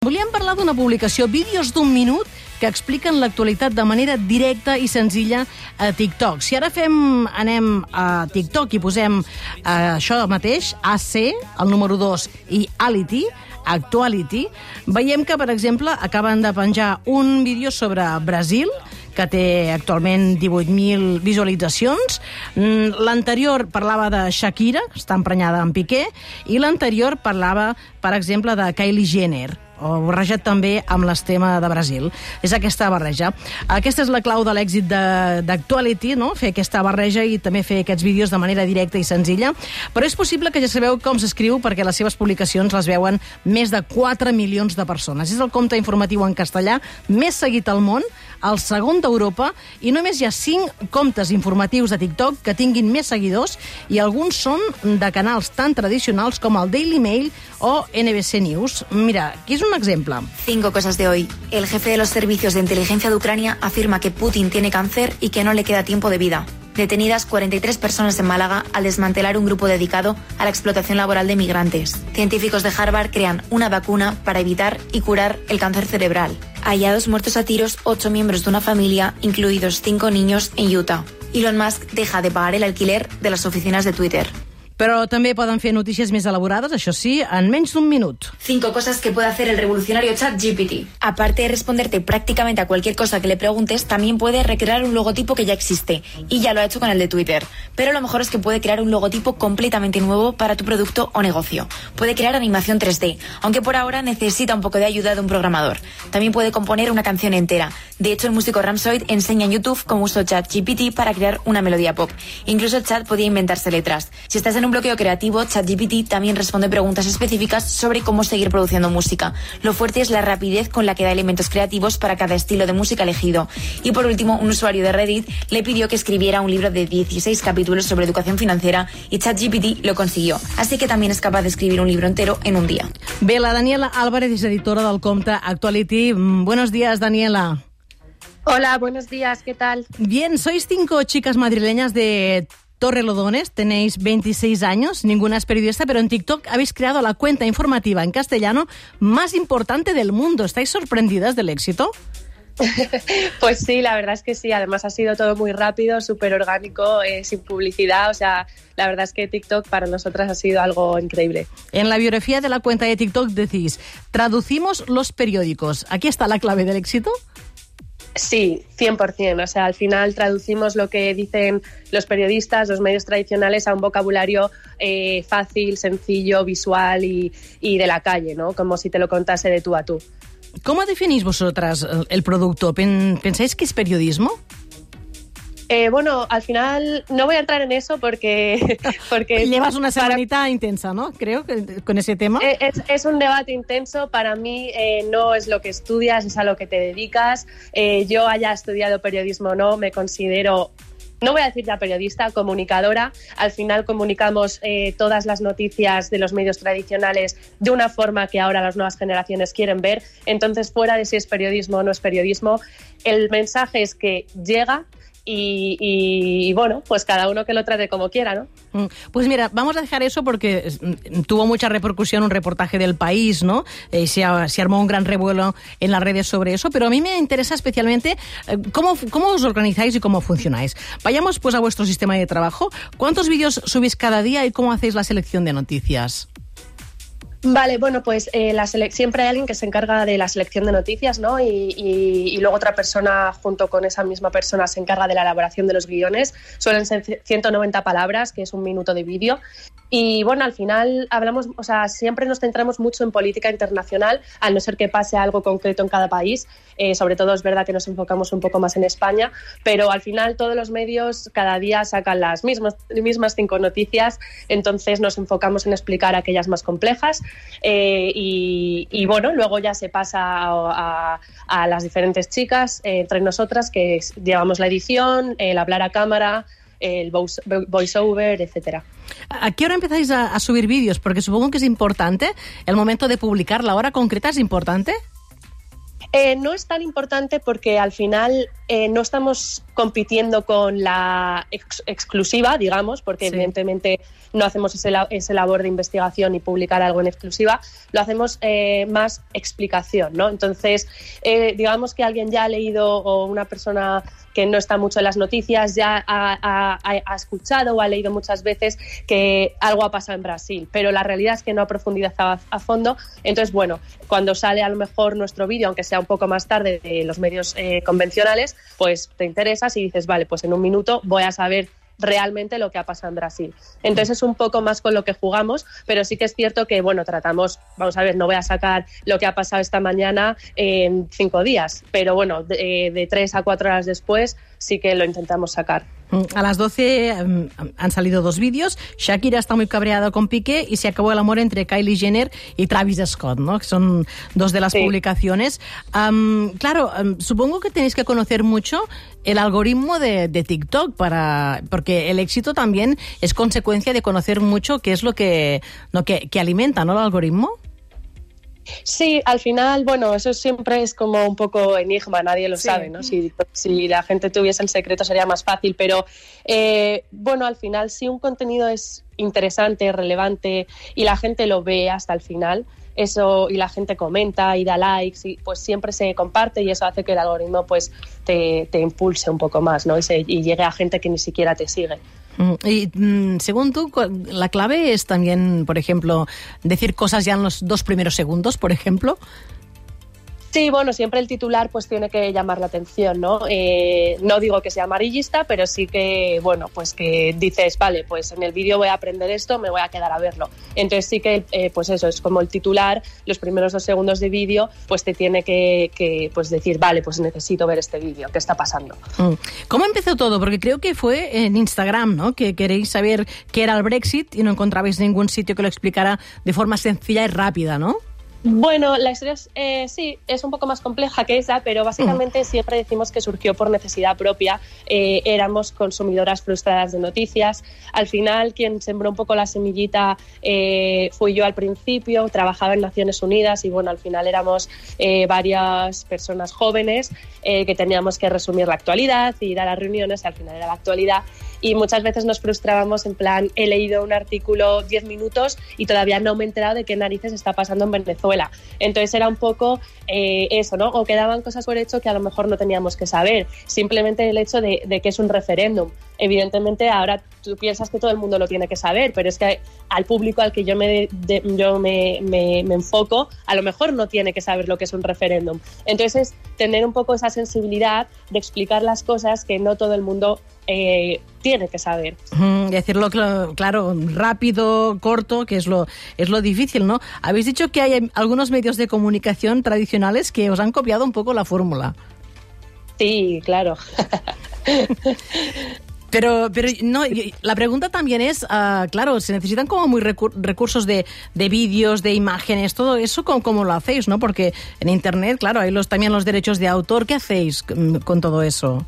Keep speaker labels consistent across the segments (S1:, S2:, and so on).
S1: Volíem parlar d'una publicació, vídeos d'un minut que expliquen l'actualitat de manera directa i senzilla a TikTok. Si ara fem, anem a TikTok i posem eh, això mateix, AC, el número 2, i Ality, Actuality, veiem que, per exemple, acaben de penjar un vídeo sobre Brasil, que té actualment 18.000 visualitzacions. Mm, L'anterior parlava de Shakira, que està emprenyada amb Piqué, i l'anterior parlava, per exemple, de Kylie Jenner barrejat també amb l'estema de Brasil. És aquesta barreja. Aquesta és la clau de l'èxit d'Actuality, no? fer aquesta barreja i també fer aquests vídeos de manera directa i senzilla. Però és possible que ja sabeu com s'escriu perquè les seves publicacions les veuen més de 4 milions de persones. És el compte informatiu en castellà més seguit al món, el segon d'Europa, i només hi ha 5 comptes informatius de TikTok que tinguin més seguidors i alguns són de canals tan tradicionals com el Daily Mail o NBC News. Mira, aquí és un exemple.
S2: Cinco cosas de hoy. El jefe de los servicios de inteligencia de Ucrania afirma que Putin tiene cáncer y que no le queda tiempo de vida. Detenidas 43 personas en Málaga al desmantelar un grupo dedicado a la explotación laboral de migrantes. Científicos de Harvard crean una vacuna para evitar y curar el cáncer cerebral. Hallados muertos a tiros ocho miembros de una familia, incluidos cinco niños, en Utah. Elon Musk deja de pagar el alquiler de las oficinas de Twitter.
S1: Però també poden fer notícies més elaborades, això sí, en menys d'un minut.
S2: Cinco cosas que puede hacer el revolucionario ChatGPT. Aparte de responderte prácticamente a cualquier cosa que le preguntes, también puede recrear un logotipo que ya existe. Y ya lo ha hecho con el de Twitter. Pero lo mejor es que puede crear un logotipo completamente nuevo para tu producto o negocio. Puede crear animación 3D, aunque por ahora necesita un poco de ayuda de un programador. También puede componer una canción entera. De hecho, el músico Ramsoid enseña en YouTube cómo usó ChatGPT para crear una melodía pop. Incluso el chat podía inventarse letras. Si estás en un bloqueo creativo, ChatGPT también responde preguntas específicas sobre cómo seguir produciendo música. Lo fuerte es la rapidez con la que da elementos creativos para cada estilo de música elegido. Y por último, un usuario de Reddit le pidió que escribiera un libro de 16 capítulos sobre educación financiera y ChatGPT lo consiguió. Así que también es capaz de escribir un libro entero en un día.
S1: Bé, la Daniela Álvarez és editora del compte Actuality. Mm, Buenos días, Daniela.
S3: Hola, buenos días, ¿qué tal?
S1: Bien, sois cinco chicas madrileñas de Torrelodones, tenéis 26 años, ninguna es periodista, pero en TikTok habéis creado la cuenta informativa en castellano más importante del mundo. ¿Estáis sorprendidas del éxito?
S3: Pues sí, la verdad es que sí, además ha sido todo muy rápido, súper orgánico, eh, sin publicidad, o sea, la verdad es que TikTok para nosotras ha sido algo increíble.
S1: En la biografía de la cuenta de TikTok decís, traducimos los periódicos. ¿Aquí está la clave del éxito?
S3: Sí, 100%, o sea, al final traducimos lo que dicen los periodistas, los medios tradicionales a un vocabulario eh, fácil, sencillo, visual y, y de la calle, ¿no? Como si te lo contase de tú a tú.
S1: ¿Cómo definís vosotras el producto? Pen- ¿Pensáis que es periodismo?
S3: Eh, bueno, al final no voy a entrar en eso porque... porque
S1: Llevas una
S3: para-
S1: semanita intensa, ¿no? Creo, que- con ese tema.
S3: Eh, Es, es un debate intenso. Para mí eh, no es lo que estudias, es a lo que te dedicas. Eh, yo haya estudiado periodismo o no, me considero, no voy a decir ya periodista, comunicadora. Al final comunicamos eh, todas las noticias de los medios tradicionales de una forma que ahora las nuevas generaciones quieren ver. Entonces, fuera de si es periodismo o no es periodismo, el mensaje es que llega. Y, bueno, pues cada uno que lo trate como quiera, ¿no?
S1: Mm, Pues mira, vamos a dejar eso porque mm, tuvo mucha repercusión un reportaje del país, ¿no? Eh, se, se armó un gran revuelo en las redes sobre eso, pero a mí me interesa especialmente eh, cómo, cómo os organizáis y cómo funcionáis. Vayamos pues a vuestro sistema de trabajo. ¿Cuántos vídeos subís cada día y cómo hacéis la selección de noticias?
S3: Vale, bueno, pues eh, la siempre hay alguien que se encarga de la selección de noticias, ¿no? Y, y- y luego otra persona, junto con esa misma persona, se encarga de la elaboración de los guiones. Suelen ser c- 190 palabras, que es un minuto de vídeo. Y bueno, al final hablamos, o sea, siempre nos centramos mucho en política internacional, a no ser que pase algo concreto en cada país. Eh, sobre todo es verdad que nos enfocamos un poco más en España, pero al final todos los medios cada día sacan las mismas, mismas cinco noticias, entonces nos enfocamos en explicar aquellas más complejas eh, y, y bueno, luego ya se pasa a, a- a las diferentes chicas eh, entre nosotras que llevamos la edición, el hablar a cámara, el voice- voiceover, etcétera.
S1: ¿A qué hora empezáis a, a subir vídeos? Porque supongo que es importante el momento de publicar, la hora concreta es importante.
S3: Eh, no es tan importante porque al final eh, no estamos compitiendo con la ex exclusiva, digamos, porque
S1: Sí.
S3: evidentemente no hacemos ese, la- ese labor de investigación y publicar algo en exclusiva, lo hacemos eh, más explicación, ¿no? Entonces, eh, digamos que alguien ya ha leído o una persona que no está mucho en las noticias ya ha, ha- ha- ha escuchado o ha leído muchas veces que algo ha pasado en Brasil, pero la realidad es que no ha profundizado a, a fondo. Entonces, bueno, cuando sale a lo mejor nuestro vídeo, aunque sea un poco más tarde de los medios eh, convencionales, pues te y dices, vale, pues en un minuto voy a saber realmente lo que ha pasado en Brasil. Entonces es un poco más con lo que jugamos, pero sí que es cierto que, bueno, tratamos, vamos a ver, no voy a sacar lo que ha pasado esta mañana en cinco días, pero bueno, de, de tres a cuatro horas después sí que lo intentamos sacar.
S1: Mm, A las 12 mm, han salido dos vídeos. Shakira está muy cabreada con Piqué y se acabó el amor entre Kylie Jenner y Travis Scott, ¿no? Que son dos de las
S3: Sí.
S1: publicaciones. Claro, supongo que tenéis que conocer mucho el algoritmo de, de TikTok para porque el éxito también es consecuencia de conocer mucho qué es lo que, lo que, que alimenta, ¿no? El algoritmo.
S3: Sí, al final, bueno, eso siempre es como un poco enigma, nadie lo
S1: Sí.
S3: sabe, ¿no? Si, si la gente tuviese el secreto sería más fácil, pero eh, bueno, al final, si un contenido es interesante, relevante y la gente lo ve hasta el final, eso y la gente comenta y da likes, y pues siempre se comparte y eso hace que el algoritmo pues te, te impulse un poco más, ¿no? Y, se- y llegue a gente que ni siquiera te sigue.
S1: Mm, Y mm, según tú, la clave es también, por ejemplo, decir cosas ya en los dos primeros segundos, por ejemplo.
S3: Sí, bueno, siempre el titular pues tiene que llamar la atención, ¿no? Eh, no digo que sea amarillista, pero sí que, bueno, pues que dices, vale, pues en el vídeo voy a aprender esto, me voy a quedar a verlo. Entonces sí que, eh, pues eso, es como el titular, los primeros dos segundos de vídeo, pues te tiene que, que, pues decir, vale, pues necesito ver este vídeo, ¿qué está pasando?
S1: Mm. ¿Cómo empezó todo? Porque creo que fue en Instagram, ¿no? Que queréis saber qué era el Brexit y no encontrabais ningún sitio que lo explicara de forma sencilla y rápida, ¿no?
S3: Bueno, la historia es, eh, sí, es un poco más compleja que esa, pero básicamente siempre decimos que surgió por necesidad propia. Eh, éramos consumidoras frustradas de noticias. Al final, quien sembró un poco la semillita eh, fui yo al principio, trabajaba en Naciones Unidas y bueno, al final éramos eh, varias personas jóvenes eh, que teníamos que resumir la actualidad y ir a las reuniones, y al final era la actualidad. Y muchas veces nos frustrábamos en plan, he leído un artículo 10 minutos y todavía no me he enterado de qué narices está pasando en Venezuela. Entonces era un poco eh, eso, ¿no? O quedaban cosas por hecho que a lo mejor no teníamos que saber. Simplemente el hecho de, de que es un referéndum. Evidentemente ahora tú piensas que todo el mundo lo tiene que saber, pero es que al público al que yo me, de- yo me, me- me enfoco, a lo mejor no tiene que saber lo que es un referéndum. Entonces, tener un poco esa sensibilidad de explicar las cosas que no todo el mundo eh, tiene que saber.
S1: Mm, Decirlo cl- claro, rápido, corto, que es lo, es lo difícil, ¿no? Habéis dicho que hay algunos medios de comunicación tradicionales que os han copiado un poco la fórmula.
S3: Sí, claro.
S1: Pero, pero no, la pregunta también es, ah, claro, se necesitan como muy recu- recursos de, de vídeos, de imágenes, todo eso, ¿cómo, cómo lo hacéis, no? Porque en Internet, claro, hay los, también los derechos de autor. ¿Qué hacéis con todo eso?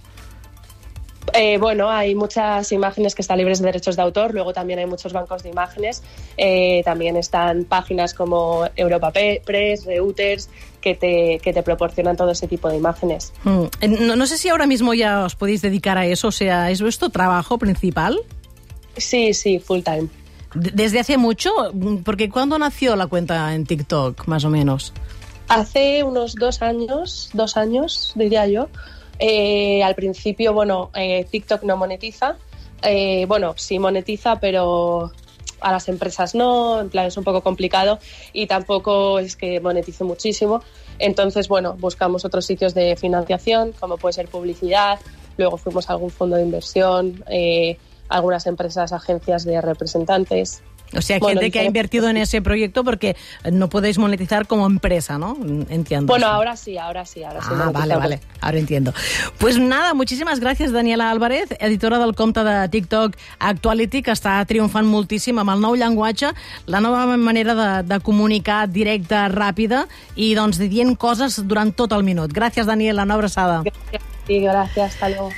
S3: Eh, bueno, hay muchas imágenes que están libres de derechos de autor, luego también hay muchos bancos de imágenes, eh, también están páginas como Europa Press, Reuters, que te, que te proporcionan todo ese tipo de imágenes.
S1: Mm, eh, No, no sé si ahora mismo ya os podéis dedicar a eso, o sea, ¿es vuestro trabajo principal?
S3: Sí, sí, full time.
S1: ¿Desde hace mucho? Mm, Porque ¿cuándo nació la cuenta en TikTok, más o menos?
S3: Hace unos dos años, dos años, diría yo, eh, al principio, bueno, eh, TikTok no monetiza. Eh, bueno, sí monetiza, pero a las empresas no, en plan es un poco complicado y tampoco es que monetice muchísimo. Entonces, bueno, buscamos otros sitios de financiación, como puede ser publicidad, luego fuimos a algún fondo de inversión, eh, algunas empresas, agencias de representantes.
S1: O sea,
S3: Bueno,
S1: gente que ha invertido en ese proyecto porque no podéis monetizar como empresa, ¿no? Entiendo.
S3: Bueno,
S1: eso.
S3: ahora sí, ahora sí, ahora sí.
S1: Ah, vale, vale, ahora entiendo. Pues nada, muchísimes gràcies, Daniela Álvarez, editora del compte de TikTok Actuality, que està triomfant moltíssim amb el nou llenguatge, la nova manera de, de comunicar directa, ràpida, i doncs dient coses durant tot el minut. Gràcies, Daniela, una abraçada.
S3: Sí, gracias, hasta luego.